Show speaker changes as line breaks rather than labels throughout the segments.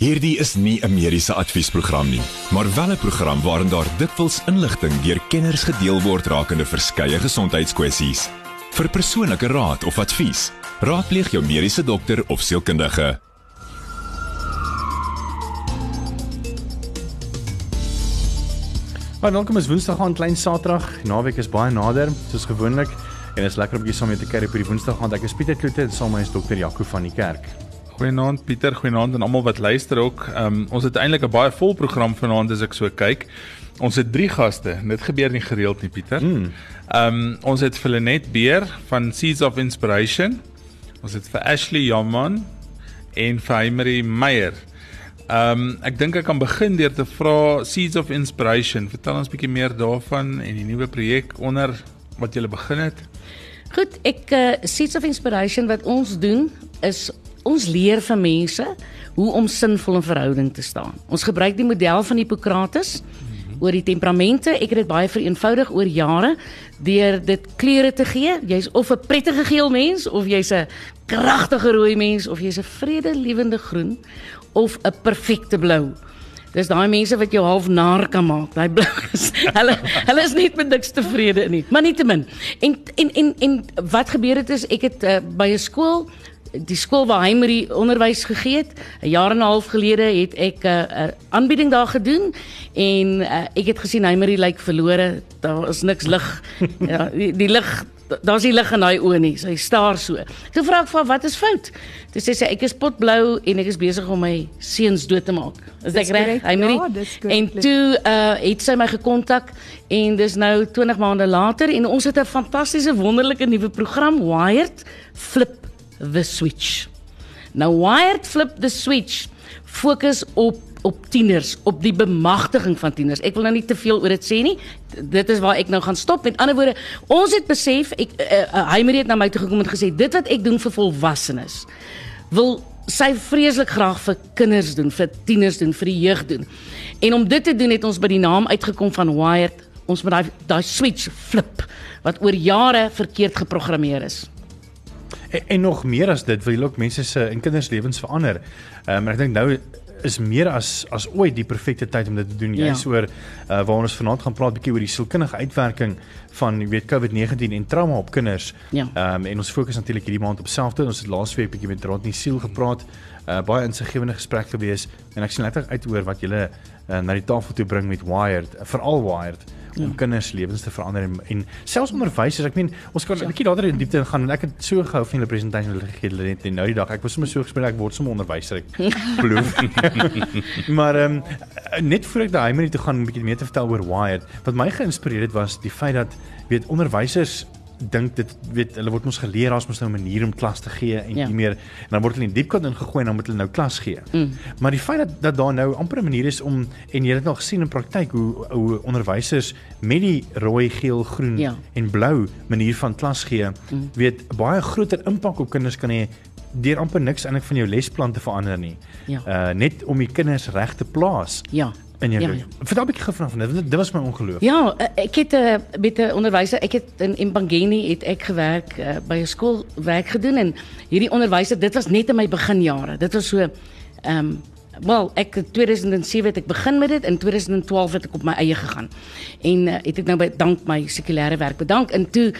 Hierdie is nie 'n mediese adviesprogram nie, maar wel 'n program waarin daar dikwels inligting deur kenners gedeel word rakende verskeie gesondheidskwessies. Vir persoonlike raad of advies, raadpleeg jou mediese dokter of sielkundige.
Maar welkom is Woensdag aan klein Saterdag. Naweek is baie nader, soos gewoonlik. En is lekker om jy saam met te kyk op hierdie Woensdag aand. Ek is Pieter Kloete en saam met my is dokter Jaco van die kerk.
Goeienaand Pieter, goeienaand aan almal wat luister ook. Um, ons het eintlik 'n baie vol program vanaand as ek so kyk. Ons het 3 gaste. Dit gebeur nie gereeld nie, Pieter. Ehm um, ons het vir Lenet Beer van Seeds of Inspiration. Ons het vir Ashley Jamman en vir Emery Meyer. Ehm um, ek dink ek kan begin deur te vra Seeds of Inspiration. Vertel ons bietjie meer daarvan en die nuwe projek onder wat jy begin het.
Goed, ek uh, Seeds of Inspiration wat ons doen is ons leer vir mense hoe om sinvol in verhouding te staan. Ons gebruik die model van Hippokrates oor die temperamente. Ek het dit baie vereenvoudig oor jare deur dit kleure te gee. Jy's of 'n prettige geel mens of jy's 'n kragtige rooi mens of jy's 'n vredelewende groen of 'n perfekte blou. Dis daai mense wat jou half naar kan maak. Daai bliks. Hulle hulle is net met niks tevrede nie. Maar nietemin. En en en en wat gebeur het is ek het uh, by 'n skool die skool waar hy die onderwys gegee het, 'n jaar en 'n half gelede het ek 'n uh, uh, aanbieding daar gedoen en uh, ek het gesien hy die lyk verlore. Daar is niks lig. ja, die, die lig daar's nie lig in daai oë nie. Sy staar so. Toe vra ek vir wat is fout? Toe sê sy ek is potblou en ek is besig om my seuns dood te maak. Is ek reg? Hy
ja,
en toe uh het sy my gekontak en dis nou 20 maande later en ons het 'n fantastiese wonderlike nuwe program Wired Flip the switch. Nou Wired Flip the switch fokus op op tieners, op die bemagtiging van tieners. Ek wil nou nie te veel oor dit sê nie. Dit is waar ek nou gaan stop. Met ander woorde, ons het besef ek uh, uh, hy het na my toe gekom en gesê dit wat ek doen vir volwassenes wil sy vreeslik graag vir kinders doen, vir tieners doen, vir die jeug doen. En om dit te doen het ons by die naam uitgekom van Wired. Ons moet daai daai switch flip wat oor jare verkeerd geprogrammeer is.
En, en nog meer as dit wil jy ook mense se en kinders lewens verander. Ehm um, ek dink nou is meer as as ooit die perfekte tyd om dit te doen. Jy's ja. oor uh, waar ons vanaand gaan praat bietjie oor die sielkundige uitwerking van jy weet COVID-19 en trauma op kinders.
Ja.
Ehm um, en ons fokus natuurlik hierdie maand op selfde. Ons het laasweek bietjie met Rond nie siel gepraat. Uh, baie insiggewende gesprek gewees en ek sien letterlik uit oor wat julle uh, na die tafel toe bring met Wired, uh, veral Wired om ja. kinders lewens te verander en, en selfs onderwysers. Ek meen, ons kan 'n ja. bietjie later in diepte gaan en ek het so gehou van hulle presentasie hulle gegee hulle net nou die dag. Ek was sommer so gespreek ek word sommer onderwyser ek glo. maar ehm um, net voor ek daai minuut toe gaan 'n bietjie meer te vertel oor Wired. Wat my geïnspireer het was die feit dat weet onderwysers dink dit weet hulle word ons geleer as ons nou 'n manier om klas te gee en ja. nie meer en dan word hulle in diepkant ingegooi en dan moet hulle nou klas gee. Mm. Maar die feit dat dat daar nou amper 'n manier is om en jy het nog gesien in praktyk hoe hoe onderwysers met die rooi, geel, groen ja. en blou manier van klas gee, mm. weet baie groter impak op kinders kan hê deur amper niks eintlik van jou lesplan te verander nie. Ja. Uh net om die kinders reg te plaas.
Ja
in jou. Ja, ja. Vertel 'n bietjie gou van dit. Dit was my ongeloof.
Ja, eh, ek het uh, met 'n onderwyser, ek het in Impangeni het ek gewerk uh, by 'n skool werk gedoen en hierdie onderwyser, dit was net in my beginjare. Dit was so ehm um, wel, ek 2007 het ek begin met dit en 2012 het ek op my eie gegaan. En uh, het ek nou by dank my sekulêre werk bedank en toe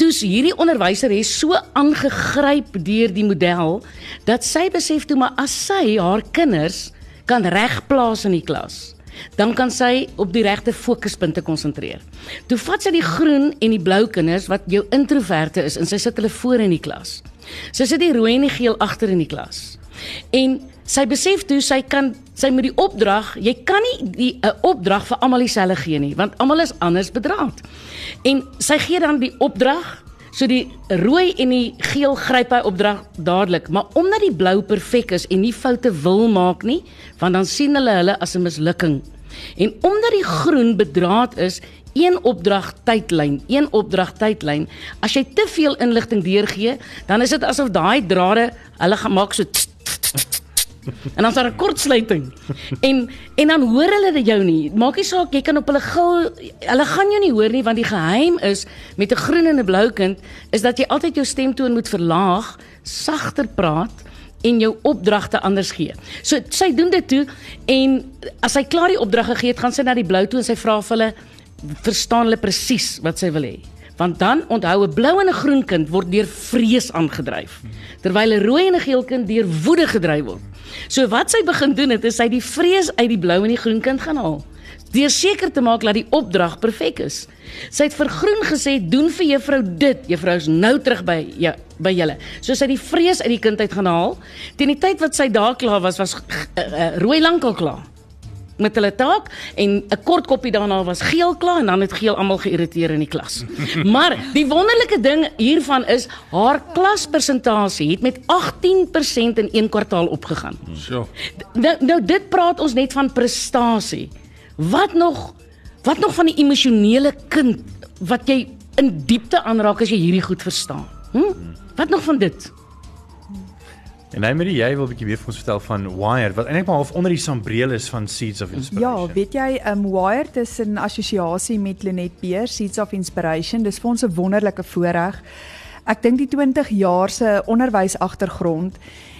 Toes hierdie onderwyser het so aangegryp deur die model dat sy besef toe maar as sy haar kinders kan regplaas in die klas, dan kan sy op die regte fokuspunte konsentreer. Toe vat sy die groen en die blou kinders wat jou introverte is en sy sit hulle voor in die klas. Sy sit die rooi en die geel agter in die klas. En sy besef toe sy kan sy met die opdrag, jy kan nie die 'n uh, opdrag vir almal dieselfde gee nie, want almal is anders bedraad. En sy gee dan die opdrag So die rooi en die geel gryp hy opdrag dadelik, maar omdat die blou perfek is en nie foute wil maak nie, want dan sien hulle hulle as 'n mislukking. En omdat die groen bedraad is, een opdrag tydlyn, een opdrag tydlyn, as jy te veel inligting deurgee, dan is dit asof daai drade hulle gaan maak so tss, En dan is daar 'n kortsluiting. En en dan hoor hulle dit jou nie. Maak nie saak jy kan op hulle gil, hulle gaan jou nie hoor nie want die geheim is met 'n groen en 'n blou kind is dat jy altyd jou stemtoon moet verlaag, sagter praat en jou opdragte anders gee. So sy doen dit toe en as sy klaar die opdrag gegee het, gaan sy na die blou toe en sy vra vir hulle verstaan hulle presies wat sy wil hê. Want dan onthou 'n blou en 'n groen kind word deur vrees aangedryf, terwyl 'n rooi en 'n geel kind deur woede gedryf word. So wat sy begin doen het is sy die vrees uit die blou en die groen kind gaan haal. Deur seker te maak dat die opdrag perfek is. Sy het vir groen gesê doen vir juffrou dit. Juffrou is nou terug by ja, by julle. So sy het die vrees uit die kind uit gaan haal. Teen die tyd wat sy daar klaar was, was uh, uh, rooi lankal klaar met hulle taak en 'n kort koppie daarna was geel klaar en dan het geel almal geïrriteer in die klas. Maar die wonderlike ding hiervan is haar klaspersentasie het met 18% in een kwartaal opgegaan.
So.
Nou, nou dit praat ons net van prestasie. Wat nog wat nog van die emosionele kind wat jy in diepte aanraak as jy hierdie goed verstaan? Hm? Wat nog van dit?
En hy Marie, jy wil 'n bietjie meer vir ons vertel van Wired wat eintlik maar half onder die sambreel is van Seeds of Inspiration.
Ja, weet jy, um Wired is 'n assosiasie met Lenet Beer, Seeds of Inspiration. Dis vir ons 'n wonderlike voorreg. Ek dink die 20 jaar se onderwys agtergrond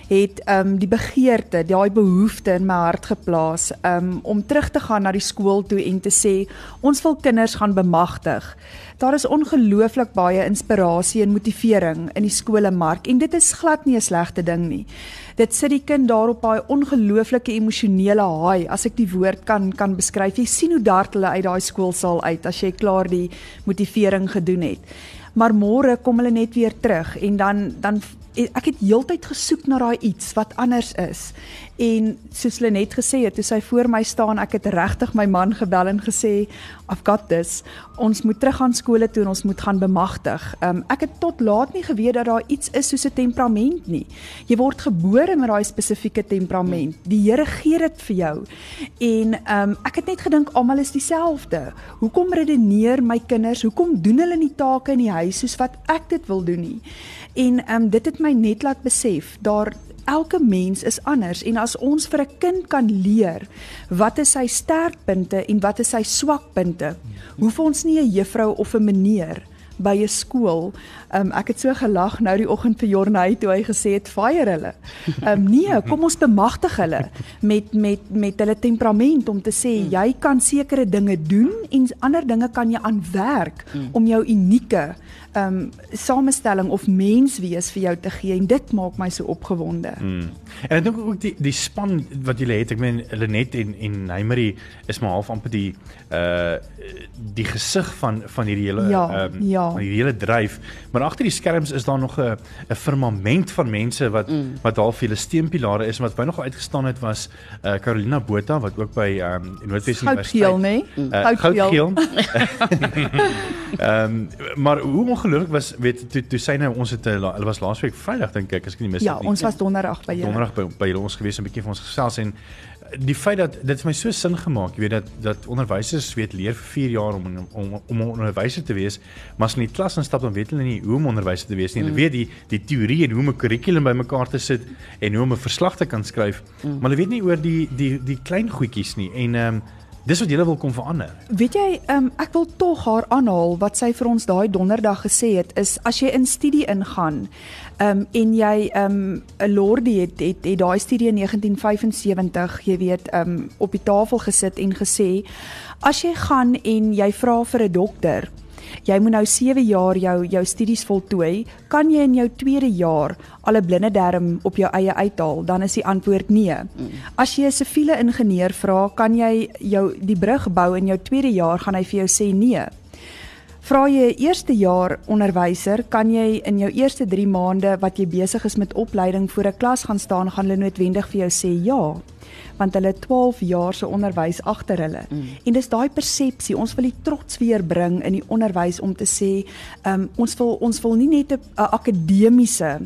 het um die begeerte, daai behoefte in my hart geplaas um om terug te gaan na die skool toe en te sê ons wil kinders gaan bemagtig. Daar is ongelooflik baie inspirasie en motivering in die skolemark en dit is glad nie 'n slegte ding nie. Dit sit die kind daar op daai ongelooflike emosionele haai, as ek die woord kan kan beskryf. Jy sien hoe dart hulle uit daai skoolsaal uit as jy klaar die motivering gedoen het. Maar môre kom hulle net weer terug en dan dan ek het heeltyd gesoek na daai iets wat anders is. En soos hulle net gesê het, toe sy voor my staan, ek het regtig my man gebel en gesê, "I've got this. Ons moet terug aan skole toe en ons moet gaan bemagtig." Um ek het tot laat nie geweet dat daar iets is soos 'n temperament nie. Jy word gebore met daai spesifieke temperament. Die Here gee dit vir jou. En um ek het net gedink almal is dieselfde. Hoekom redeneer my kinders? Hoekom doen hulle nie take in die huis soos wat ek dit wil doen nie? En ehm um, dit het my net laat besef daar elke mens is anders en as ons vir 'n kind kan leer wat is sy sterkpunte en wat is sy swakpunte, hoef ons nie 'n juffrou of 'n meneer by 'n skool. Um ek het so gelag nou die oggend vir Jornay toe hy gesê het fire hulle. Um nee, kom ons bemagtig hulle met met met hulle temperament om te sê jy kan sekere dinge doen en ander dinge kan jy aanwerk om jou unieke um samestelling of mens wees vir jou te gee en dit maak my so opgewonde.
Mm. En ek dink ook die die span wat julle het, ek meen Lenet en en Neymery is maar half amper die uh die gesig van van hierdie hele
Ja,
um
ja.
van hierdie hele dryf, maar agter die skerms is daar nog 'n 'n firmament van mense wat mm. wat half julle steunpilare is wat by nog uitgestaan het was uh Carolina Botha wat ook by um Noordwes
Goudgeel,
Universiteit
nê?
Uh, Goudgeel. Ehm um, maar hoe ongelukkig was weet toe toe sy nou ons het la- hulle was laasweek Vrydag dink ek as ek nie mis
Ja,
het nie.
ons was donderdag by julle.
donderdag by, by julle ons gewees 'n bietjie vir ons gesels en die feit dat dit het my so sin gemaak, jy weet dat dat onderwysers weet leer vir 4 jaar om om om 'n onderwyser te wees, maar as in die klas instap dan weet hulle nie hoe om onderwyser te wees nie. Hulle weet die die teorie en hoe om 'n kurrikulum bymekaar te sit en hoe om 'n verslag te kan skryf, maar hulle weet nie oor die die die klein goedjies nie. En ehm um, dis wat julle wil kom verander.
Weet jy, um, ek wil tog haar aanhaal wat sy vir ons daai donderdag gesê het is as jy in studie ingaan um, en jy 'n um, Lordie het het, het daai studie in 1975, jy weet, um, op die tafel gesit en gesê as jy gaan en jy vra vir 'n dokter Jy moet nou 7 jaar jou jou studies voltooi, kan jy in jou tweede jaar al 'n blinde darm op jou eie uithaal? Dan is die antwoord nee. As jy 'n siviele ingenieur vra, kan jy jou die brug bou in jou tweede jaar, gaan hy vir jou sê nee. Vra jy 'n eerste jaar onderwyser, kan jy in jou eerste 3 maande wat jy besig is met opleiding voor 'n klas gaan staan, gaan hulle noodwendig vir jou sê ja want hulle het 12 jaar se onderwys agter hulle. Mm. En dis daai persepsie, ons wil die trots weer bring in die onderwys om te sê, um, ons wil ons wil nie net 'n akademiese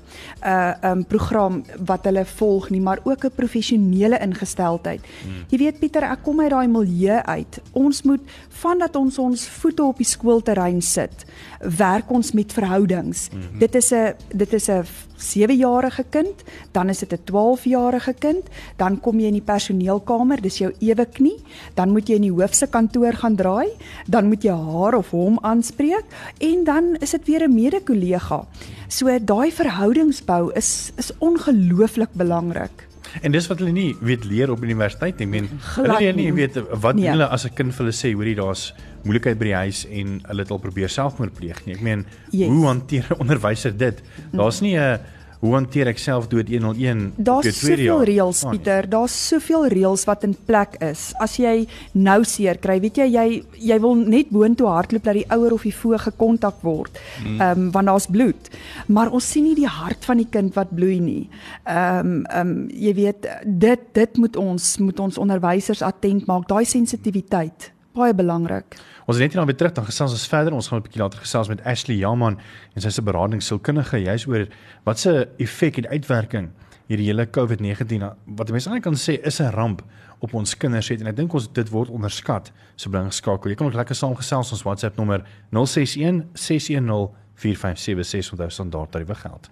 uh um program wat hulle volg nie, maar ook 'n professionele ingesteldheid. Mm. Jy weet Pieter, ek kom uit daai milieu uit. Ons moet vandat ons ons voete op die skoolterrein sit, werk ons met verhoudings. Mm -hmm. Dit is 'n dit is 'n 7-jarige kind, dan is dit 'n 12-jarige kind, dan kom jy in die personeelkamer, dis jou ewe knie, dan moet jy in die hoof se kantoor gaan draai, dan moet jy haar of hom aanspreek en dan is dit weer 'n mede-kollega. So daai verhoudingsbou is is ongelooflik belangrik.
En dis wat hulle nie weet leer op universiteit nie.
Glad
hulle leer nie
nie.
weet wat
Nee.
hulle as 'n kind vir hulle sê, hoorie daar's moeilikheid by die huis en hulle het al probeer selfmoord pleeg nie. Ek meen
Yes.
hoe hanteer 'n onderwyser dit? Daar's nie 'n hoe hanteer ek selfdood 101 op jou
Daar's
tweede
soveel reëls
Ah, nee.
Pieter, daar's soveel reëls wat in plek is. As jy nou seer kry, weet jy jy jy wil net boontoe hardloop dat die ouer of die voog gekontak word. Ehm um, want daar's bloed. Maar ons sien nie die hart van die kind wat bloei nie. Ehm um, ehm um, jy weet dit dit moet ons moet ons onderwysers attent maak. Daai sensitiwiteit baie belangrik.
Ons is net hier dan weer terug dan gesels ons verder. Ons gaan 'n bietjie later gesels met Ashley Jaman en sy se beradingssielkundige juis oor wat se effek en uitwerking hierdie hele COVID-19 wat mense eintlik kan sê is 'n ramp op ons kinders het en ek dink ons dit word onderskat. So bly geskakel. Jy kan ook lekker saamgesels ons WhatsApp nommer 061 610 4576 onthou standaard tariewe geld.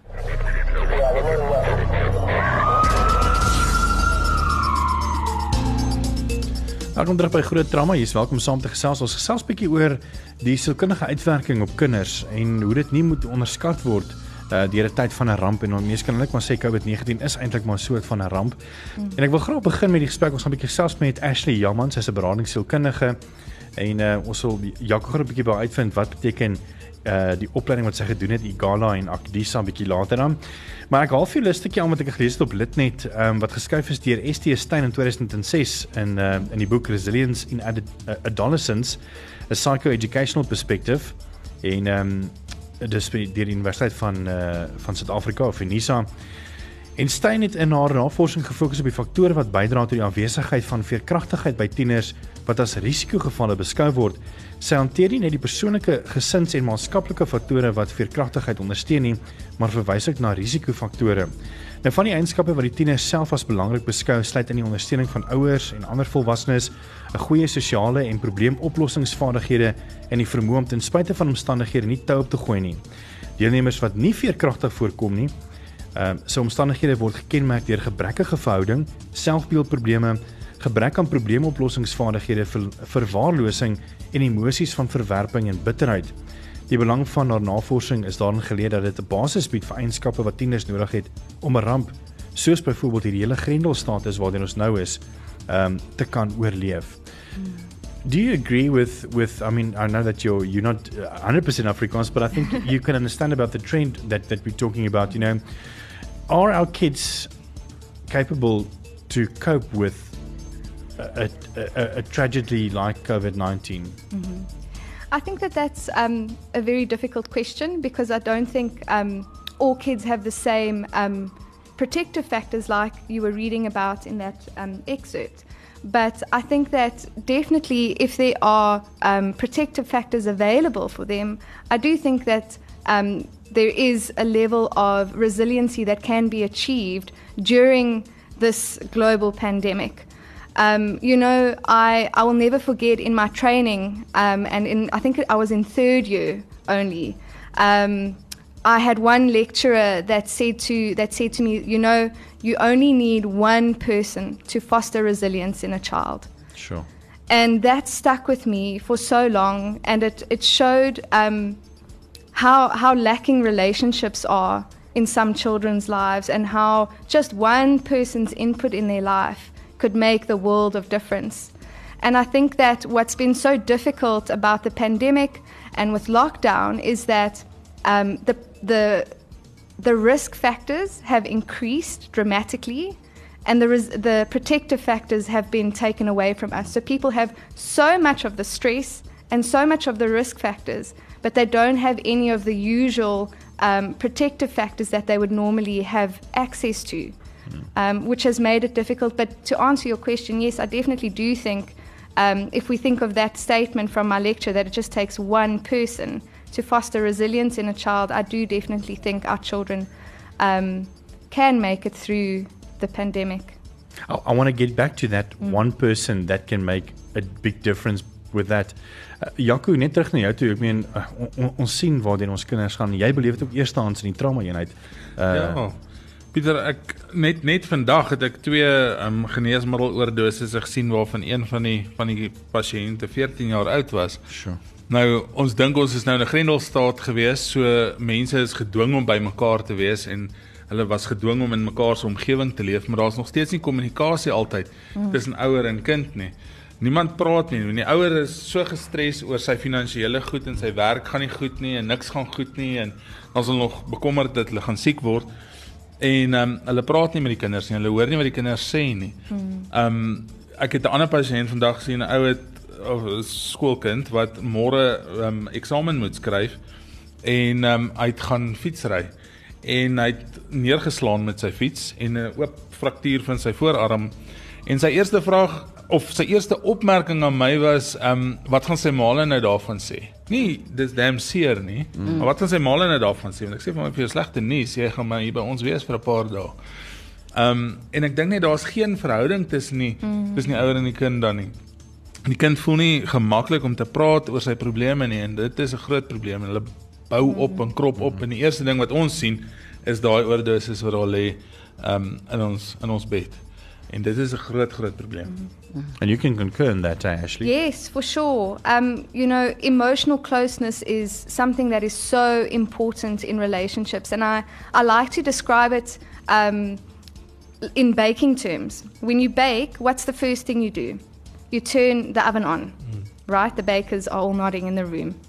Welkom terug by Groot Drama. Jy's welkom saam te gesels. Ons gesels bietjie oor die sielkundige uitwerking op kinders en hoe dit nie moet onderskat word uh deur 'n tyd van 'n ramp en dan mense kan net maar sê COVID-19 is eintlik maar 'n soort van 'n ramp. Mm. En ek wil graag begin met die gesprek. Ons gaan 'n bietjie gesels met Ashley Jamman, sy's 'n beradingssielkundige en uh ons sal Jaco gaan 'n bietjie by uitvind wat beteken uh die opleiding wat sy gedoen het Igala en Akdisa 'n bietjie later dan. Maar ek haal vir julle 'n stukkie aan wat ek gelees het op Litnet, um, wat geskryf is deur ST Stein in 2006 in uh in die boek Resilience in Ad uh, Adolescence: A Psycho-Educational Perspective en ehm um, dis deur die Universiteit van uh van Suid-Afrika of Unisa. En Stein het in haar navorsing gefokus op die faktore wat bydra tot die aanwesigheid van veerkragtigheid by tieners wat as risikogevalle beskou word. Sy hanteer nie net die persoonlike, gesins- en maatskaplike faktore wat veerkragtigheid ondersteun nie, maar verwys ook na risikofaktore. Nou van die eienskappe wat die tieners self as belangrik beskou, sluit in die ondersteuning van ouers en ander volwassenes, 'n goeie sosiale en probleemoplossingsvaardighede en die vermoë om ten spyte van omstandighede nie tou op te gooi nie. Deelnemers wat nie veerkragtig voorkom nie, Ehm uh, so omstandighede word gekenmerk deur gebrekkige verhouding, selfbeeldprobleme, gebrek aan probleemoplossingsvaardighede, ver, verwaarlosing en emosies van verwerping en bitterheid. Die belang van haar navorsing is daarin geleë dat dit 'n basis bied vir eienskappe wat tieners nodig het om 'n ramp, soos byvoorbeeld hierdie hele grendelstatus waarin ons nou is, ehm um, te kan oorleef. Do you agree with with I mean I know that you're you're not uh, 100% Afrikaans but I think you can understand about the trend that that we're talking about you know are our kids capable to cope with a, a, a, tragedy like COVID-19
I think that that's um, a very difficult question because I don't think um, all kids have the same um, protective factors like you were reading about in that um, excerpt. But I think that definitely, if there are um, protective factors available for them, I do think that um, there is a level of resiliency that can be achieved during this global pandemic. Um, you know, I, I will never forget in my training, um, and in, I think I was in third year only. Um, I had one lecturer that said to that said to me, you know, you only need one person to foster resilience in a child
sure
and that stuck with me for so long and it, it showed um, how, how lacking relationships are in some children's lives and how just one person's input in their life could make the world of difference and i think that what's been so difficult about the pandemic and with lockdown is that um, the, the, the risk factors have increased dramatically and the, res- the protective factors have been taken away from us. So people have so much of the stress and so much of the risk factors, but they don't have any of the usual um, protective factors that they would normally have access to, um, which has made it difficult. But to answer your question, yes, I definitely do think. Um, if we think of that statement from my lecture that it just takes one person to foster resilience in a child, I do definitely think our children um, can make it through the pandemic.
I, I want to get back to that mm. one person that can make a big difference with that. Uh, Jaco, net terug na jou toe. Ek meen uh, on, on, ons sien waarheen ons kinders gaan. Jy beleef dit ook eerstehands in die trauma eenheid.
Uh, ja. Pieter, ek net net vandag het ek twee um, geneesmiddeloordoses gesien waarvan een van die van die pasiënte 14 jaar oud was.
Sure.
Nou ons dink ons is nou in 'n grendelstaat gewees, so mense is gedwing om by mekaar te wees en hulle was gedwing om in mekaar se omgewing te leef, maar daar's nog steeds nie kommunikasie altyd mm. tussen ouer en kind nie. Niemand praat nie. Die ouer is so gestres oor sy finansiële goed en sy werk gaan nie goed nie en niks gaan goed nie en dan is hulle nog bekommerd dat hulle gaan siek word. En ehm um, hulle praat nie met die kinders nie. Hulle hoor nie wat die kinders sê nie. Ehm um, ek het 'n ander pasiënt vandag gesien, 'n ou het of skoolkind wat môre ehm um, eksamen moet skryf en ehm um, hy gaan fietsry en hy het neergeslaan met sy fiets en 'n oop fraktuur van sy voorarm. En sy eerste vraag of sy eerste opmerking aan my was, ehm um, wat gaan sy maale nou daarvan sê? Nie dis damn seer nie. Mm. Maar wat gaan sy maale nou daarvan sê? Want ek sê vir my vir jou slegte nuus, jy gaan maar hier by ons wees vir 'n paar dae. Ehm um, en ek dink net daar's geen verhouding tussen nie mm. tussen die ouer en die kind dan nie. Die kind voel nie gemaklik om te praat oor sy probleme nie en dit is 'n groot probleem en hulle bou op en krop op en die eerste ding wat ons sien is daai oordoses wat daar lê um, in ons in ons bed. En dit is 'n groot groot probleem.
And you can concur in that, eh, Ashley.
Yes, for sure. Um, you know, emotional closeness is something that is so important in relationships, and I, I like to describe it um, in baking terms. When you bake, what's the first thing you do? You turn the oven on, mm. right? The bakers are all nodding in the room.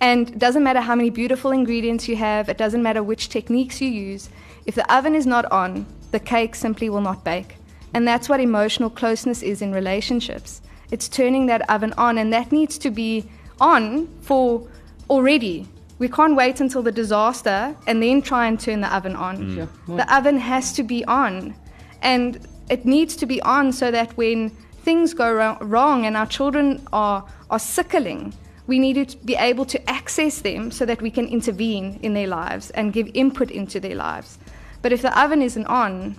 And it doesn't matter how many beautiful ingredients you have, it doesn't matter which techniques you use. If the oven is not on, the cake simply will not bake. And that's what emotional closeness is in relationships. It's turning that oven on, and that needs to be on for already. We can't wait until the disaster and then try and turn the oven on.
Mm. Sure.
The oven has to be on. And it needs to be on so that when things go wrong and our children are, are sickling, we need to be able to access them so that we can intervene in their lives and give input into their lives. But if the oven isn't on,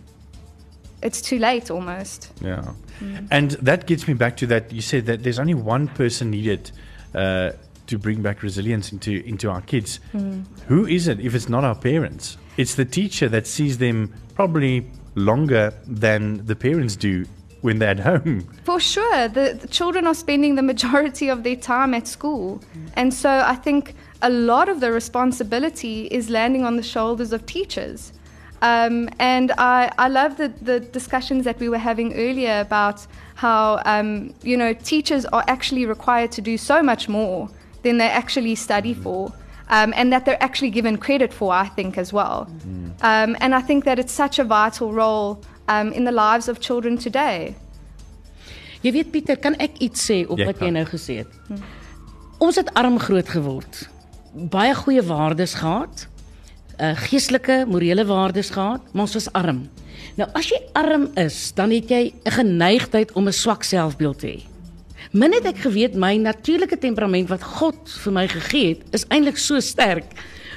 it's too late almost.
Yeah. Mm. And that gets me back to that you said that there's only one person needed uh, to bring back resilience into into our kids. Mm. Who is it if it's not our parents? It's the teacher that sees them probably longer than the parents do when they're at home.
For sure. The, the children are spending the majority of their time at school. Mm. And so I think a lot of the responsibility is landing on the shoulders of teachers. Um, and I, I love the, the discussions that we were having earlier about how, um, you know, teachers are actually required to do so much more than they actually study for. Um, and that they're actually given credit for, I think, as well. Mm. Um, and I think that it's such a vital role um, in the lives of children today.
Jy weet Pieter, kan ek iets sê op wat jy nou gesê het? Hmm. Ons het arm groot geword. Baie goeie waardes gehad uh, geestelike, morele waardes gehad, maar ons was arm. Nou as jy arm is, dan het jy 'n geneigtheid om 'n swak selfbeeld te hê. Min het ek geweet my natuurlike temperament wat God vir my gegee het, is eintlik so sterk,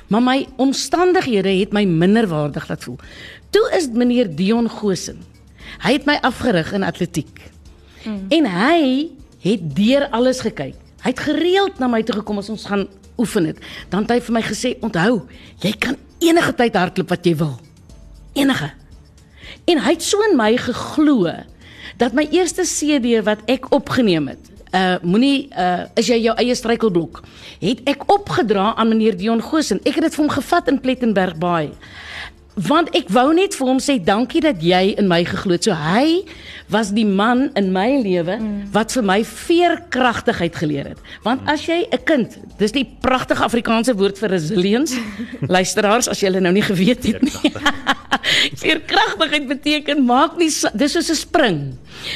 maar my omstandighede het my minderwaardig laat voel. Toe is meneer Dion Gosen. Hy het my afgerig in atletiek. Mm. En hy het deur alles gekyk. Hy het gereeld na my toe gekom as ons gaan oefen het. Dan het hy vir my gesê, "Onthou, jy kan enige tyd hardloop wat jy wil. Enige. En hy het so in my geglo dat my eerste CD wat ek opgeneem het, uh moenie uh is jy jou eie struikelblok, het ek opgedra aan meneer Dion Gosen. Ek het dit vir hom gevat in Plettenberg Baai want ek wou net vir hom sê dankie dat jy in my geglo het. So hy was die man in my lewe mm. wat vir my veerkragtigheid geleer het. Want as jy 'n kind, dis die pragtige Afrikaanse woord vir resilience. Luisteraars, as jy hulle nou nie geweet het nie. veerkragtigheid beteken maak nie dis soos 'n spring.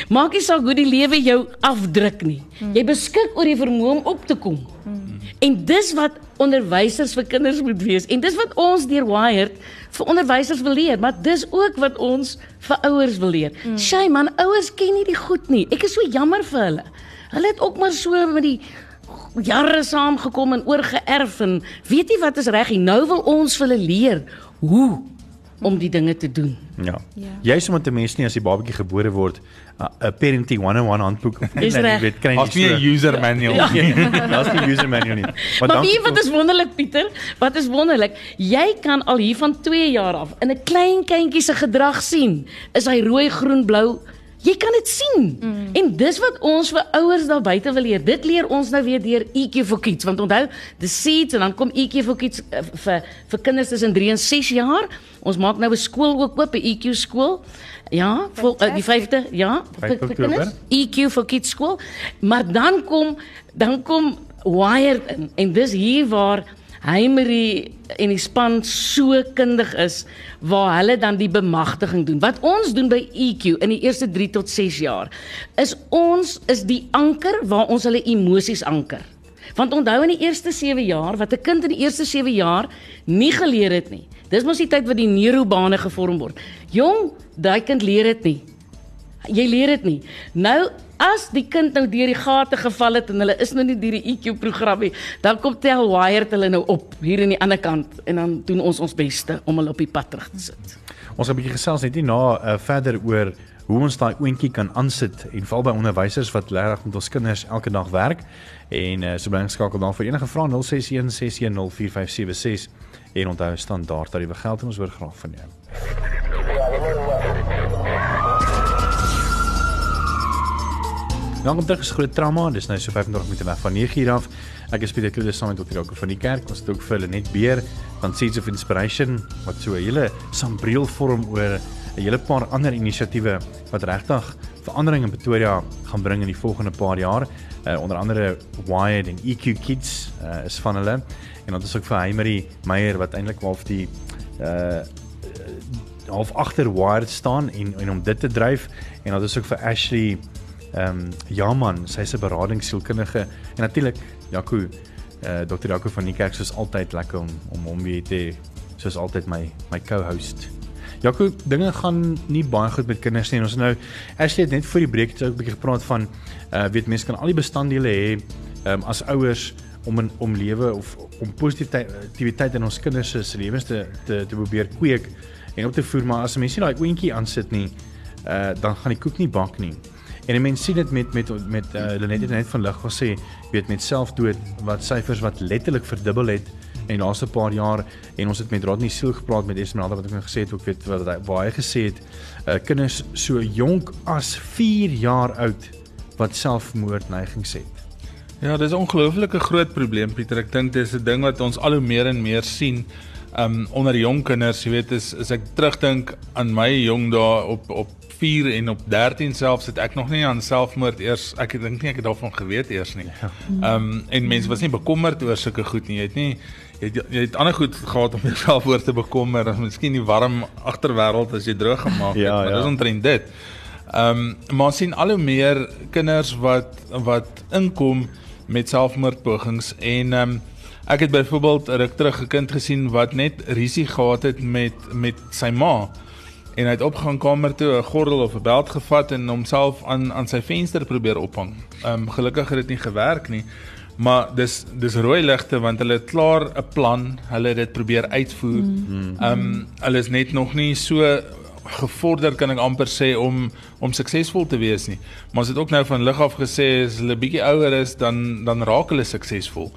Maak nie saak hoe die lewe jou afdruk nie. Mm. Jy beskik oor die vermoë om op te kom. Mm. En dis wat onderwysers vir kinders moet wees en dis wat ons deur Wired vir onderwysers wil leer, maar dis ook wat ons vir ouers wil leer. Mm. Shay man, ouers ken nie die goed nie. Ek is so jammer vir hulle. Hulle het ook maar so met die jare saamgekom en oorgeerf en weet nie wat is reg nie. Nou wil ons vir hulle leer hoe om die dinge te doen.
Ja.
Ja.
Jy's omdat 'n mens nie as die babatjie gebore word 'n parenting 101 handboek of net,
reg.
jy weet kry
As nie 'n user manual nie.
Daar's nie user manual nie.
Maar
dankie
weet jy wat is wonderlik Pieter? Wat is wonderlik? Jy kan al hier van 2 jaar af in 'n klein kindjie se gedrag sien. Is hy rooi, groen, blou? Jy kan dit sien. Mm. En dis wat ons vir ouers daar buite wil leer. Dit leer ons nou weer deur EQ for Kids want onthou, the seeds en dan kom EQ for Kids uh, vir vir kinders tussen 3 en 6 jaar. Ons maak nou 'n skool ook oop, 'n EQ skool. Ja, vol, uh, die 5de, ja, vir, vir kinders. EQ for Kids skool. Maar dan kom dan kom Wired in en dis hier waar Heimery en die span so kundig is waar hulle dan die bemagtiging doen. Wat ons doen by EQ in die eerste 3 tot 6 jaar is ons is die anker waar ons hulle emosies anker. Want onthou in die eerste 7 jaar wat 'n kind in die eerste 7 jaar nie geleer het nie. Dis mos die tyd wat die neurobane gevorm word. Jong, daai kind leer dit nie. Jy leer dit nie. Nou as die kind nou deur die gate geval het en hulle is nou nie deur die EQ program nie, dan kom tel wired hulle nou op hier aan die ander kant en dan doen ons ons beste om hulle op die pad terug te sit.
Ons gaan 'n bietjie gesels net hierna uh, verder oor hoe ons daai oontjie kan aansit en val by onderwysers wat regtig met ons kinders elke dag werk. En uh, so bly geskakel dan vir enige vrae 061 610 4576 en onthou standaard tariewe geld en ons hoor graag van jou. Welkom terug is groot trauma. Dis nou so 25 minute weg van 9 uur af. Ek is Pieter Kloos saam met Dr. Jaco van die kerk. Ons het ook vir Lenet Beer van Seeds of Inspiration wat so 'n hele sambreel vorm oor 'n hele paar ander inisiatiewe wat regtig verandering in Pretoria gaan bring in die volgende paar jaar. Uh, onder andere Wired en EQ Kids uh, is van hulle. En dan is ook vir Heimery Meyer wat eintlik half die uh half agter Wired staan en en om dit te dryf en dan is ook vir Ashley ehm um, Jaman, sy's 'n beradingssielkundige en natuurlik Jaco uh, Dr. Jaco van die kerk soos altyd lekker om om hom weer te soos altyd my my co-host. Jaco, dinge gaan nie baie goed met kinders nie. Ons nou Ashley het net voor die breek het sy ook 'n bietjie gepraat van uh weet mense kan al die bestanddele hê ehm um, as ouers om in om lewe of om positiwiteit in ons kinders se lewens te te te probeer kweek en op te voer maar as 'n mens nie daai oontjie aansit nie uh dan gaan die koek nie bak nie. En 'n mens sien dit met met met uh, hulle net het net van lig gesê, weet met selfdood wat syfers wat letterlik verdubbel het in die laaste paar jaar en ons het met Rodney Siel gepraat met Esmeralda wat ek nou gesê het ook weet wat hy waar hy gesê het uh, kinders so jonk as 4 jaar oud wat selfmoordneigings het.
Ja, dis 'n ongelooflike groot probleem Pieter. Ek dink dis 'n ding wat ons al hoe meer en meer sien um onder jong kinders, jy weet, is as ek terugdink aan my jong dae op op 4 en op 13 selfs het ek nog nie aan selfmoord eers ek dink nie ek het daarvan geweet eers nie. Um en mense was nie bekommerd oor sulke goed nie. Jy het nie jy het, jy het ander goed gehad om jouself oor te bekommer, miskien die warm agterwêreld as jy droog gemaak het,
Ja,
maar
ja.
dis omtrent dit. Ehm um, maar sien al hoe meer kinders wat wat inkom met selfmoordpogings en ehm um, ek het byvoorbeeld 'n ruk terug 'n kind gesien wat net risie gehad het met met sy ma en hy het opgegaan kamer toe 'n gordel of 'n beld gevat en homself aan aan sy venster probeer ophang. Ehm um, gelukkig het dit nie gewerk nie. Maar dis dis rooi ligte want hulle het klaar 'n plan, hulle het dit probeer uitvoer. Ehm um, hulle is net nog nie so gevorder kan ek amper sê om om suksesvol te wees nie. Maar ons het ook nou van lig af gesê as hulle bietjie ouer is dan dan raak hulle suksesvol.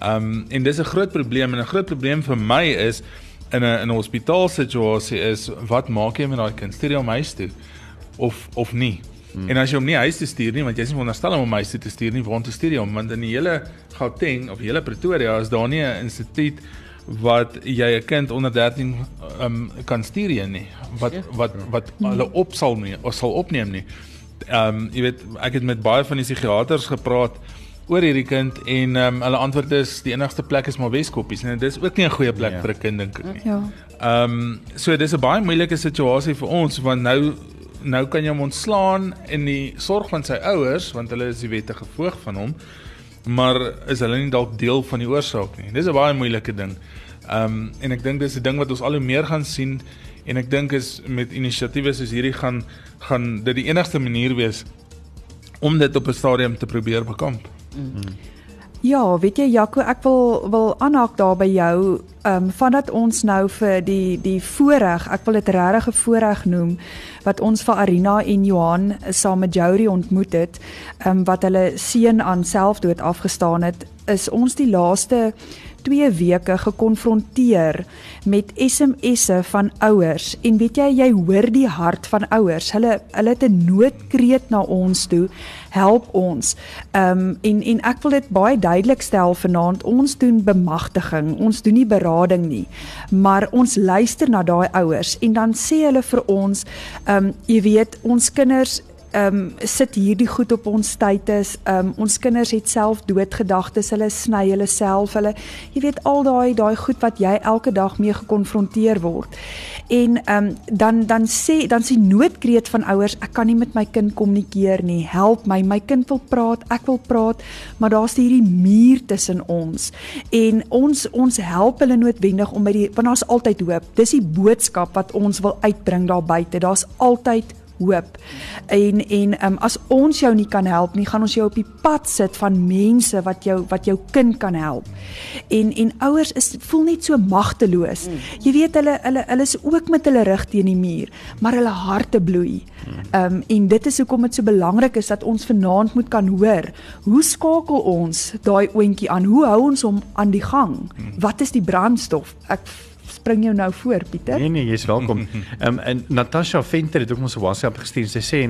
Ehm um, en dis 'n groot probleem en 'n groot probleem vir my is in 'n in 'n hospitaalsituasie is wat maak jy met daai kind? Stuur jy hom huis toe of of nie? Hmm. En as jy hom nie huis toe stuur nie, want jy is nie veronderstel om hom huis toe te stuur nie, waar toe stuur jy hom? Want in die hele Gauteng of die hele Pretoria is daar nie 'n instituut wat jy 'n kind onder 13 um, kan stuur heen nie wat wat wat hulle op sal nie of sal opneem nie. Ehm um, jy weet ek het met baie van die psigiaters gepraat oor hierdie kind en ehm um, hulle antwoord is die enigste plek is maar Weskoppies en dit is ook nie 'n goeie plek
Ja.
vir 'n kind dink ek nie.
Ja.
Ehm um, so dis 'n baie moeilike situasie vir ons want nou nou kan jy hom ontslaan in die sorg van sy ouers want hulle is die wettige voog van hom maar is hulle nie dalk deel van die oorsaak nie. Dis 'n baie moeilike ding. Ehm um, en ek dink dis 'n ding wat ons al hoe meer gaan sien en ek dink is met inisiatiewe soos hierdie gaan gaan dit die enigste manier wees om dit op 'n stadium te probeer bekamp.
Ja, weet jy Jaco, ek wil wil aanhaak daar by jou. Ehm um, vandat ons nou vir die die voorreg, ek wil dit regtig 'n voorreg noem wat ons vir Arina en Johan saam met Jouri ontmoet het, ehm um, wat hulle seun aan selfdood afgestaan het, is ons die laaste 2 weke gekonfronteer met SMS'e van ouers en weet jy jy hoor die hart van ouers. Hulle hulle het 'n noodkreet na ons toe. Help ons. Ehm um, en en ek wil dit baie duidelik stel vanaand. Ons doen bemagtiging. Ons doen nie berading nie. Maar ons luister na daai ouers en dan sê hulle vir ons ehm um, jy weet ons kinders ehm um, sit hierdie goed op ons tyd is. Ehm um, ons kinders het self doodgedagtes. Hulle sny hulle self. Hulle jy weet al daai daai goed wat jy elke dag mee gekonfronteer word. En ehm um, dan dan sê dan sê noodkreet van ouers, ek kan nie met my kind kommunikeer nie. Help my. My kind wil praat. Ek wil praat, maar daar's hierdie muur tussen ons. En ons ons help hulle noodwendig om by die want daar's altyd hoop. Dis die boodskap wat ons wil uitbring daar buite. Daar's altyd hoop. En en um, as ons jou nie kan help nie, gaan ons jou op die pad sit van mense wat jou wat jou kind kan help. En en ouers is voel net so magteloos. Mm. Jy weet hulle hulle hulle is ook met hulle rug teen die muur, maar hulle harte bloei. Ehm um, en dit is hoekom dit so belangrik is dat ons vanaand moet kan hoor, hoe skakel ons daai oontjie aan? Hoe hou ons hom aan die gang? Mm. Wat is die brandstof? Ek spring jou nou voor Pieter.
Nee nee, jy's welkom. Ehm um, en Natasha Venter het ook ons 'n WhatsApp gestuur. Sy sê,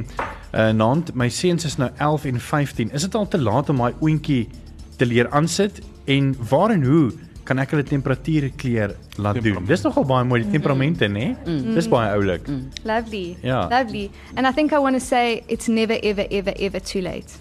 "Uh Nant, my seuns is nou 11 en 15. Is dit al te laat om my oontjie te leer aansit en waar en hoe kan ek hulle temperatuur kleer laat doen?" Dis nogal baie mooi die temperamente, nê? Nee? Mm. Dis baie oulik. Mm.
Lovely.
Ja.
Lovely. And I think I want to say it's never ever ever ever too late.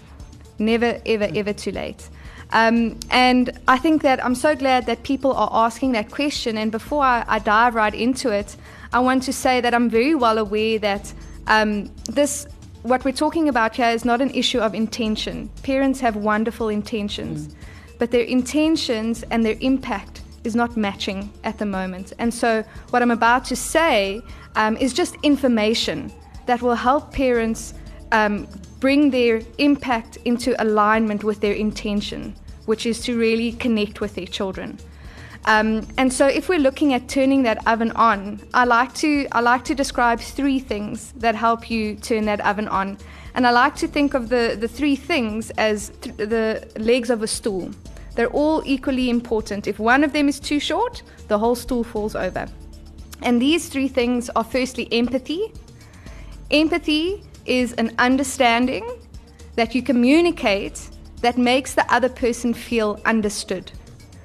Never ever ever too late. Um, and I think that I'm so glad that people are asking that question. And before I, I dive right into it, I want to say that I'm very well aware that um, this, what we're talking about here, is not an issue of intention. Parents have wonderful intentions, mm. but their intentions and their impact is not matching at the moment. And so, what I'm about to say um, is just information that will help parents um, bring their impact into alignment with their intention, which is to really connect with their children. Um, and so, if we're looking at turning that oven on, I like to I like to describe three things that help you turn that oven on. And I like to think of the, the three things as th- the legs of a stool. They're all equally important. If one of them is too short, the whole stool falls over. And these three things are firstly empathy. Empathy is an understanding that you communicate that makes the other person feel understood.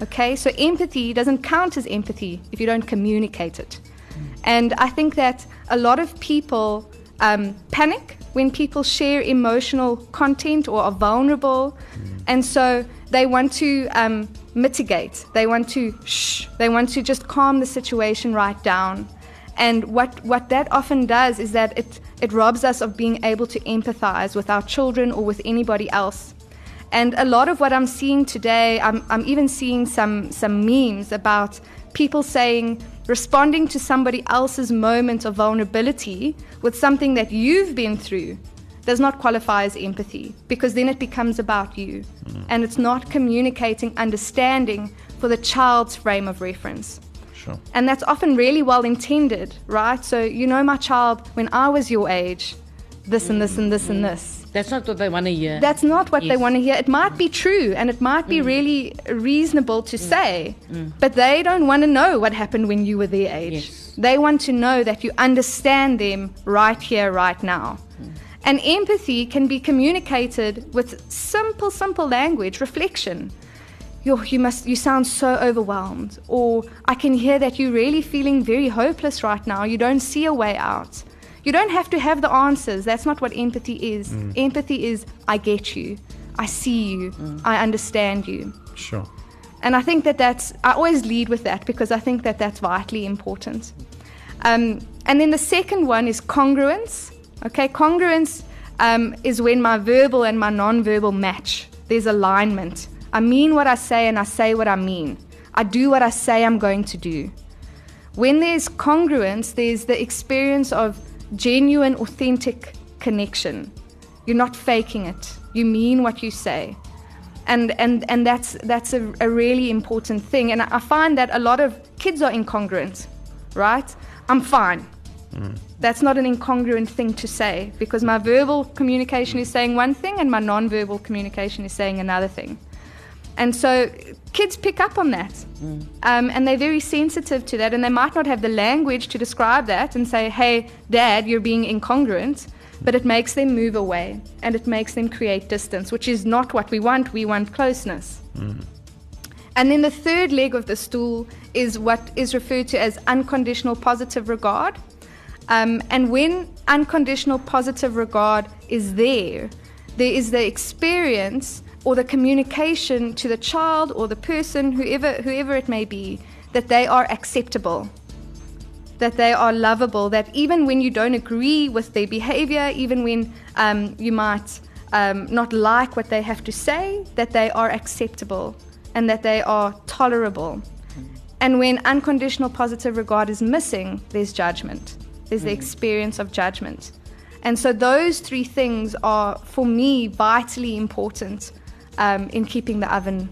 Okay, so empathy doesn't count as empathy if you don't communicate it. And I think that a lot of people um, panic when people share emotional content or are vulnerable. And so they want to um, mitigate, they want to shh, they want to just calm the situation right down. And what, what that often does is that it, it robs us of being able to empathize with our children or with anybody else. And a lot of what I'm seeing today, I'm, I'm even seeing some, some memes about people saying, responding to somebody else's moment of vulnerability with something that you've been through does not qualify as empathy because then it becomes about you mm. and it's not communicating understanding for the child's frame of reference.
Sure.
And that's often really well intended, right? So, you know, my child, when I was your age, this and this and this and this.
That's not what they want to hear.
That's not what yes. they want to hear. It might be true and it might be mm. really reasonable to mm. say, mm. but they don't want to know what happened when you were their age. Yes. They want to know that you understand them right here, right now. Mm. And empathy can be communicated with simple, simple language, reflection you you must you sound so overwhelmed. Or i can hear that you're really feeling very hopeless right now. You don't see a way out. You don't have to have the answers. That's not what empathy is. Mm. empathy is i get you. I see you. Mm. i understand you.
Sure.
And i think that that's i always lead with that because i think that that's vitally important. Um, and then the second one is congruence. Okay congruence um, is when my verbal and my non-verbal match. There's alignment I mean what I say and I say what I mean. I do what I say I'm going to do. When there's congruence, there's the experience of genuine, authentic connection. You're not faking it. You mean what you say. And, and, and that's, that's a, a really important thing. And I find that a lot of kids are incongruent, right? I'm fine. That's not an incongruent thing to say because my verbal communication is saying one thing and my non-verbal communication is saying another thing. And so kids pick up on that. Um, and they're very sensitive to that. And they might not have the language to describe that and say, hey, dad, you're being incongruent. But it makes them move away and it makes them create distance, which is not what we want. We want closeness. And then the third leg of the stool is what is referred to as unconditional positive regard. Um, and when unconditional positive regard is there, there is the experience or the communication to the child or the person, whoever, whoever it may be, that they are acceptable, that they are lovable, that even when you don't agree with their behavior, even when um, you might um, not like what they have to say, that they are acceptable and that they are tolerable. And when unconditional positive regard is missing, there's judgment. There's the experience of judgment. And so those three things are, for me, vitally important um, in keeping the oven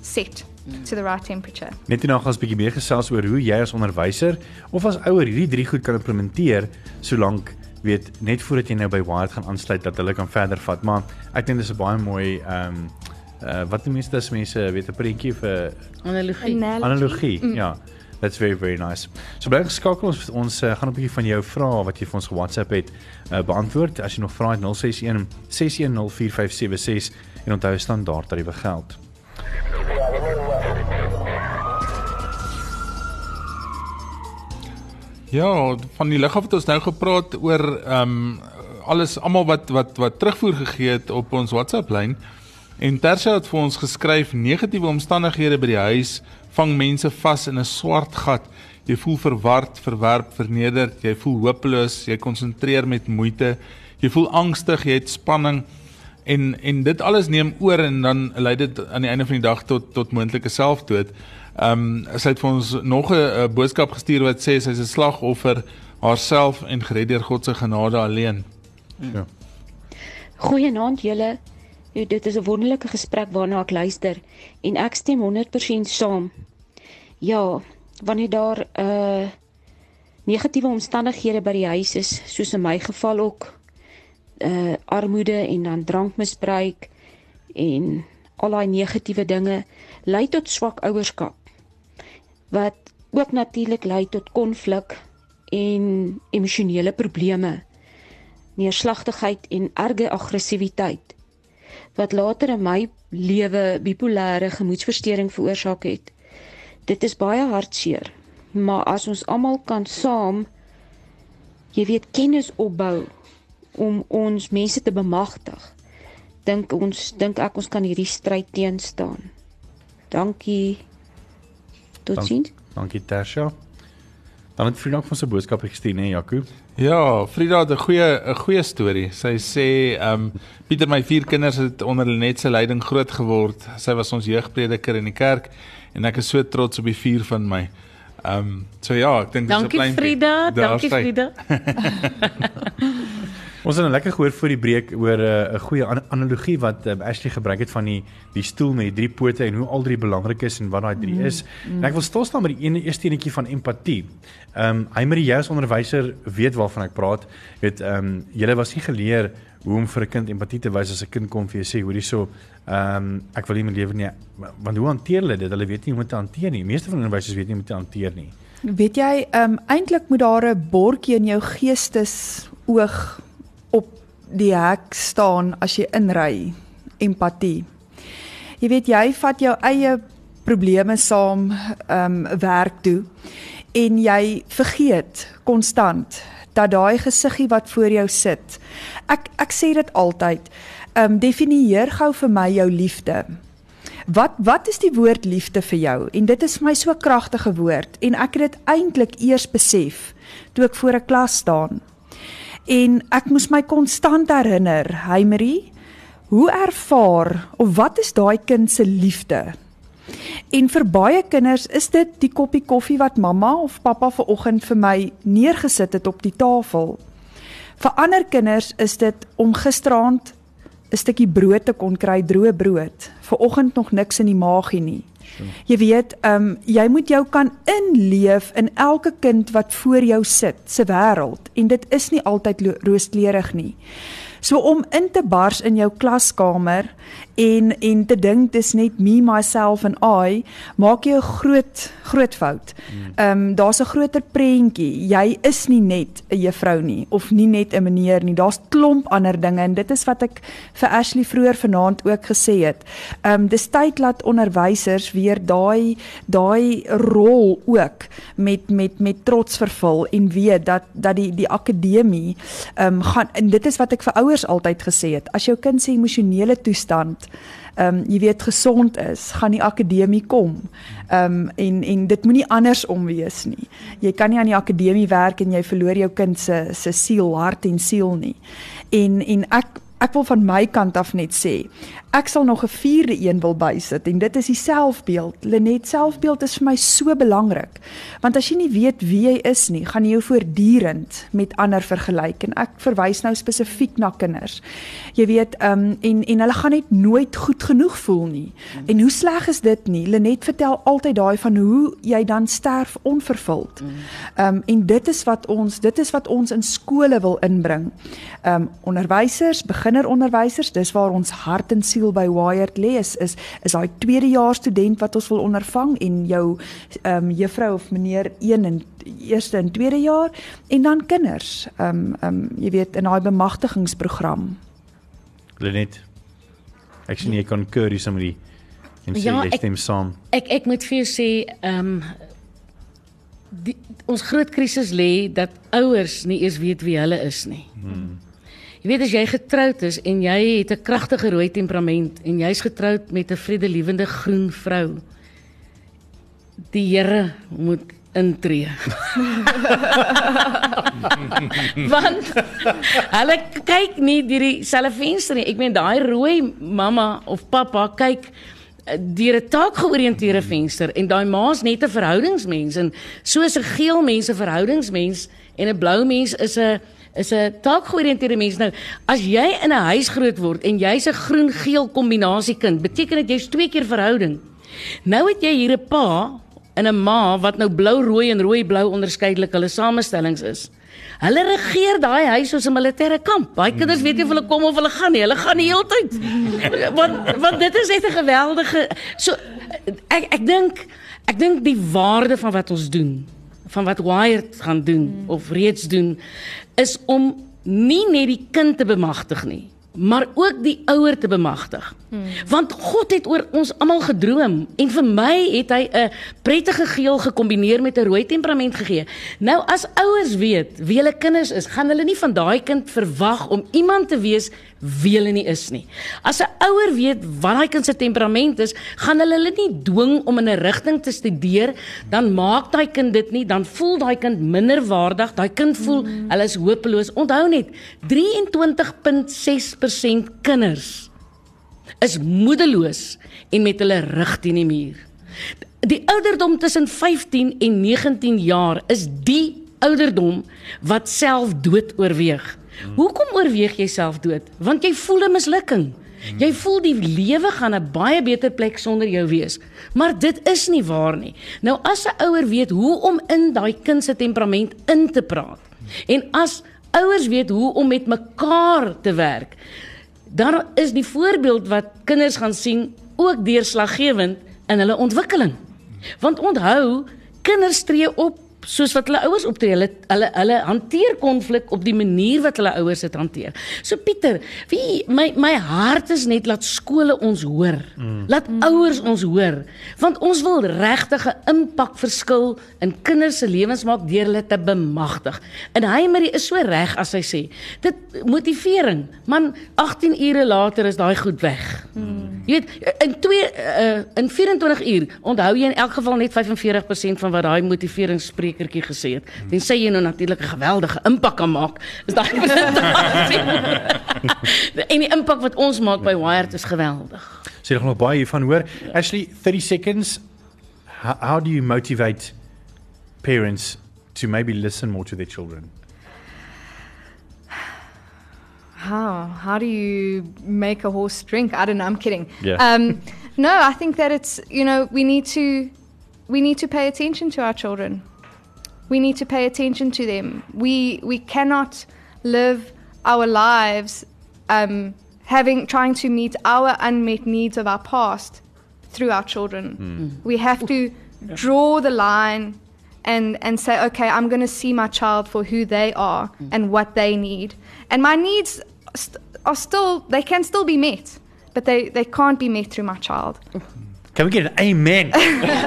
set to the right temperature.
Net hierna gaan ons 'n bietjie meer gesels oor hoe jy as onderwyser of as ouer hierdie drie goed kan implementeer solank weet net voordat jy nou by Wired gaan aansluit dat hulle kan verder vat. Maar ek dink dis 'n baie mooi ehm um, uh, wat die meeste as mense weet 'n prentjie vir
Analogie.
analogie. Mm. Ja. That's very very nice. So bly geskakel ons ons uh, gaan 'n bietjie van jou vrae wat jy vir ons ge-WhatsApp het uh, beantwoord. As jy nog vra het 061 6104576 en onthou standaard tariewe geld.
Ja, van die af het ons nou gepraat oor ehm um, alles almal wat wat wat terugvoer gegee het op ons WhatsApp lyn. En Tersha het vir ons geskryf negatiewe omstandighede by die huis vang mense vas in 'n swart gat. Jy voel verward, verwerp, vernederd, jy voel hopeloos, jy konsentreer met moeite, jy voel angstig, jy het spanning en en dit alles neem oor en dan lei dit aan die einde van die dag tot tot moontlike selfdood. Ehm um, sy het vir ons nog 'n boodskap gestuur wat sê sy's 'n slagoffer haarself en gered deur God se genade alleen.
Ja.
Goeienaand julle. Dit is 'n wonderlike gesprek waarna ek luister en ek stem 100% saam. Ja, wanneer daar uh negatiewe omstandighede by die huis is, soos in my geval ook uh armoede en dan drankmisbruik en al daai negatiewe dinge lei tot swak ouerskap wat ook natuurlik lei tot konflik en emosionele probleme neerslagtigheid en erge aggressiwiteit wat later in my lewe bipolêre gemoedversteuring veroorsaak het. Dit is baie hartseer, maar as ons almal kan saam jy weet kennis opbou om ons mense te bemagtig, dink ons dink ek ons kan hierdie stryd teenstaan. Dankie. Totsiens.
Dankie Tersha. Dan het Frida ook van sy boodskap gestuur, nee Jaco.
Ja, Frida het 'n goeie 'n goeie storie. Sy sê, ehm um, Pieter my vier kinders het onder Lenet se leiding groot geword. Sy was ons jeugprediker in die kerk en ek is so trots op die vier van my. Ehm um, so ja, ek dink dis 'n
Dankie
klein
Frida, dankie Frida.
Ons het nou lekker gehoor voor die breek oor 'n uh, goeie an analogie wat uh, Ashley gebruik het van die die stoel met die drie pote en hoe al drie belangrik is en wat daai drie is. Mm. En ek wil stil staan met die ene eerste enetjie van empatie. Ehm um, hy met die juis onderwyser weet waarvan ek praat. Weet ehm um, julle was nie geleer hoe om vir 'n kind empatie te wys as 'n kind kom vir jou sê hoorie so ehm um, ek wil nie my lewe nie want hoe hanteer hulle dit? Hulle weet nie hoe om dit te hanteer nie. Die meeste van onderwysers weet nie hoe om dit te hanteer nie.
Weet jy, ehm um, eintlik moet daar 'n bordjie in jou geestes oog op die hek staan as jy inry. Empatie. Jy weet jy vat jou eie probleme saam ehm um, werk toe en jy vergeet konstant dat daai gesiggie wat voor jou sit. Ek ek sê dit altyd. Ehm um, definieer gou vir my jou liefde. Wat wat is die woord liefde vir jou? En dit is vir my so kragtige woord en ek het dit eintlik eers besef toe ek voor 'n klas staan. En ek moes my konstant herinner, Heimerie, hoe ervaar of wat is daai kind se liefde? En vir baie kinders is dit die koppie koffie wat mamma of pappa ver oggend vir my neergesit het op die tafel. Vir ander kinders is dit om gisteraand 'n stukkie brood te kon kry, droë brood. Ver oggend nog niks in die maagie nie. Jy weet, ehm um, jy moet jou kan inleef in elke kind wat voor jou sit se wêreld en dit is nie altyd rooskleurig nie. So om in te bars in jou klaskamer en en te dink dis net me myself and I, maak jy 'n groot groot fout. Hmm. Ehm um, daar's 'n groter prentjie. Jy is nie net 'n juffrou nie of nie net 'n meneer nie. Daar's klomp ander dinge en dit is wat ek vir Ashley vroeër vanaand ook gesê het. Ehm um, dis tyd laat onderwysers weer daai daai rol ook met met met trots vervul en weet dat dat die die akademie ehm um, gaan en dit is wat ek vir ouers altyd gesê het. As jou kind se emosionele toestand ehm um, jy weet gesond is, gaan die akademie kom. Ehm um, en en dit moenie andersom wees nie. Jy kan nie aan die akademie werk en jy verloor jou kind se se siel, hart en siel nie. En en ek ek wil van my kant af net sê, ek sal nog 'n vierde een wil bysit en dit is die selfbeeld. Lenet selfbeeld is vir my so belangrik. Want as jy nie weet wie jy is nie, gaan jy jou voortdurend met ander vergelyk en ek verwys nou spesifiek na kinders. Jy weet, ehm um, en en hulle gaan net nooit goed genoeg voel nie. En hoe sleg is dit nie? Lenet vertel altyd daai van hoe jy dan sterf onvervuld. Ehm um, en dit is wat ons dit is wat ons in skole wil inbring. Ehm um, onderwysers, beginneronderwysers, dis waar ons hart en siel by Wired lê is is, is daai tweedejaars student wat ons wil ondervang en jou ehm um, juffrou of meneer 1 en eerste en tweede jaar en dan kinders. Ehm um, ehm um, jy weet in daai bemagtigingsprogram.
Lenet. Ek sien jy kan keur hier sommer en sê
Ja,
jy
ek-
stem saam.
Ek ek moet vir jou sê, ehm um, die ons groot krisis lê dat ouers nie eens weet wie hulle is nie. Hmm. Jy weet as jy getroud is en jy het 'n kragtige rooi temperament en jy's getroud met 'n vredelewende groen vrou. Die Here moet intree. Want hulle kyk nie deur dieselfde venster nie. Ek meen daai rooi mamma of pappa kyk eh, deur 'n taakgeoriënteerde venster en daai ma's net 'n verhoudingsmens en soos 'n geel mens 'n verhoudingsmens en 'n blou mens is 'n is 'n taakgeoriënteerde mens. Nou, as jy in 'n huis groot word en jy's 'n groen-geel kombinasie kind, beteken dit jy's twee keer verhouding. Nou het jy hier 'n pa en 'n ma wat nou blou-rooi en rooi-blou onderskeidelik hulle samestellings is. Hulle regeer daai huis soos 'n militêre kamp. Daai kinders weet nie of hulle kom of hulle gaan nie. Hulle gaan die hele tyd. Want want dit is net 'n geweldige so ek ek dink ek dink die waarde van wat ons doen, van wat Wired gaan doen of reeds doen is om nie net die kind te bemagtig nie, maar ook die ouer te bemagtig. Hmm. Want God het oor ons almal gedroom en vir my het hy 'n prettige geel gekombineer met 'n rooi temperament gegee. Nou as ouers weet wie hulle kinders is, gaan hulle nie van daai kind verwag om iemand te wees wie hulle nie is nie. As 'n ouer weet wat daai kind se temperament is, gaan hulle hulle nie dwing om in 'n rigting te studeer, dan maak daai kind dit nie, dan voel daai kind minderwaardig, daai kind voel mm. hulle is hopeloos. Onthou net, 23.6% kinders is moedeloos en met hulle rug teen die muur. Die ouderdom tussen 15 en 19 jaar is die ouderdom wat selfdood oorweeg. Hoekom oorweeg jy selfdood? Want jy voel 'n mislukking. Jy voel die lewe gaan 'n baie beter plek sonder jou wees. Maar dit is nie waar nie. Nou as 'n ouer weet hoe om in daai kind se temperament in te praat en as ouers weet hoe om met mekaar te werk, dan is die voorbeeld wat kinders gaan sien ook deurslaggewend in hulle ontwikkeling. Want onthou, kinders tree op soos wat hulle ouers optree. Hulle hulle hulle hanteer konflik op die manier wat hulle ouers dit hanteer. So Pieter, wie my my hart is net laat skole ons hoor. Mm. Laat mm. ouers ons hoor, want ons wil regtig 'n impak verskil in kinders se lewens maak deur hulle te bemagtig. En hy Marie is so reg as hy sê, dit motivering. Man, 18 ure later is daai goed weg. Mm. Jy weet, in 2 uh, in 24 uur onthou jy in elk geval net 45% van wat daai motiveringssprekertjie gesê het. Tensy jy nou natuurlik 'n geweldige impak kan maak, is daai presentasie. en die impak wat ons maak by Wired is geweldig.
Sê so, nog baie hiervan hoor. Actually 30 seconds. How, how do you motivate parents to maybe listen more to their children?
How? How do you make a horse drink? I don't know. I'm kidding.
Yeah.
Um, No, I think that it's you know we need to we need to pay attention to our children. We need to pay attention to them. We we cannot live our lives um, having trying to meet our unmet needs of our past through our children. Hmm. Hmm. We have to draw the line and and say, okay, I'm going to see my child for who they are hmm. and what they need. And my needs st- are still they can still be met, but they they can't be met through my child. Oh.
Kan we get 'n amen?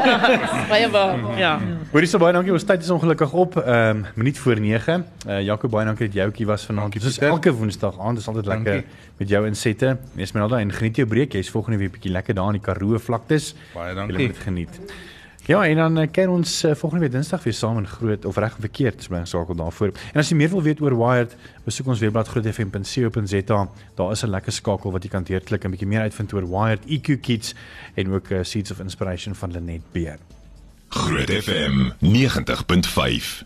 Baie waar. Ja.
Hoorie so baie dankie. Ons tyd is ongelukkig op. Ehm um, minuut voor 9. Uh Jaco baie dankie dat jy ouetjie was vanaand. Dit is elke Woensdag aand. Dit is altyd lekker
Dankie.
met jou insette. Esmeralda en geniet jou breek. Jy's volgende week bietjie lekker daar in die Karoo vlaktes.
Baie
Jy
dankie.
moet dit geniet. Ja, en dan uh, kyk ons uh, volgende week Dinsdag weer saam in groot of reg verkeerd, so bly gesakel daarvoor. En as jy meer wil weet oor Wired, besoek ons webblad grootfm.co.za. Daar is 'n lekker skakel wat jy kan deurklik en bietjie meer uitvind oor Wired EQ Kids en ook uh, Seeds of Inspiration van Lenet Beer.
Groot FM 90.5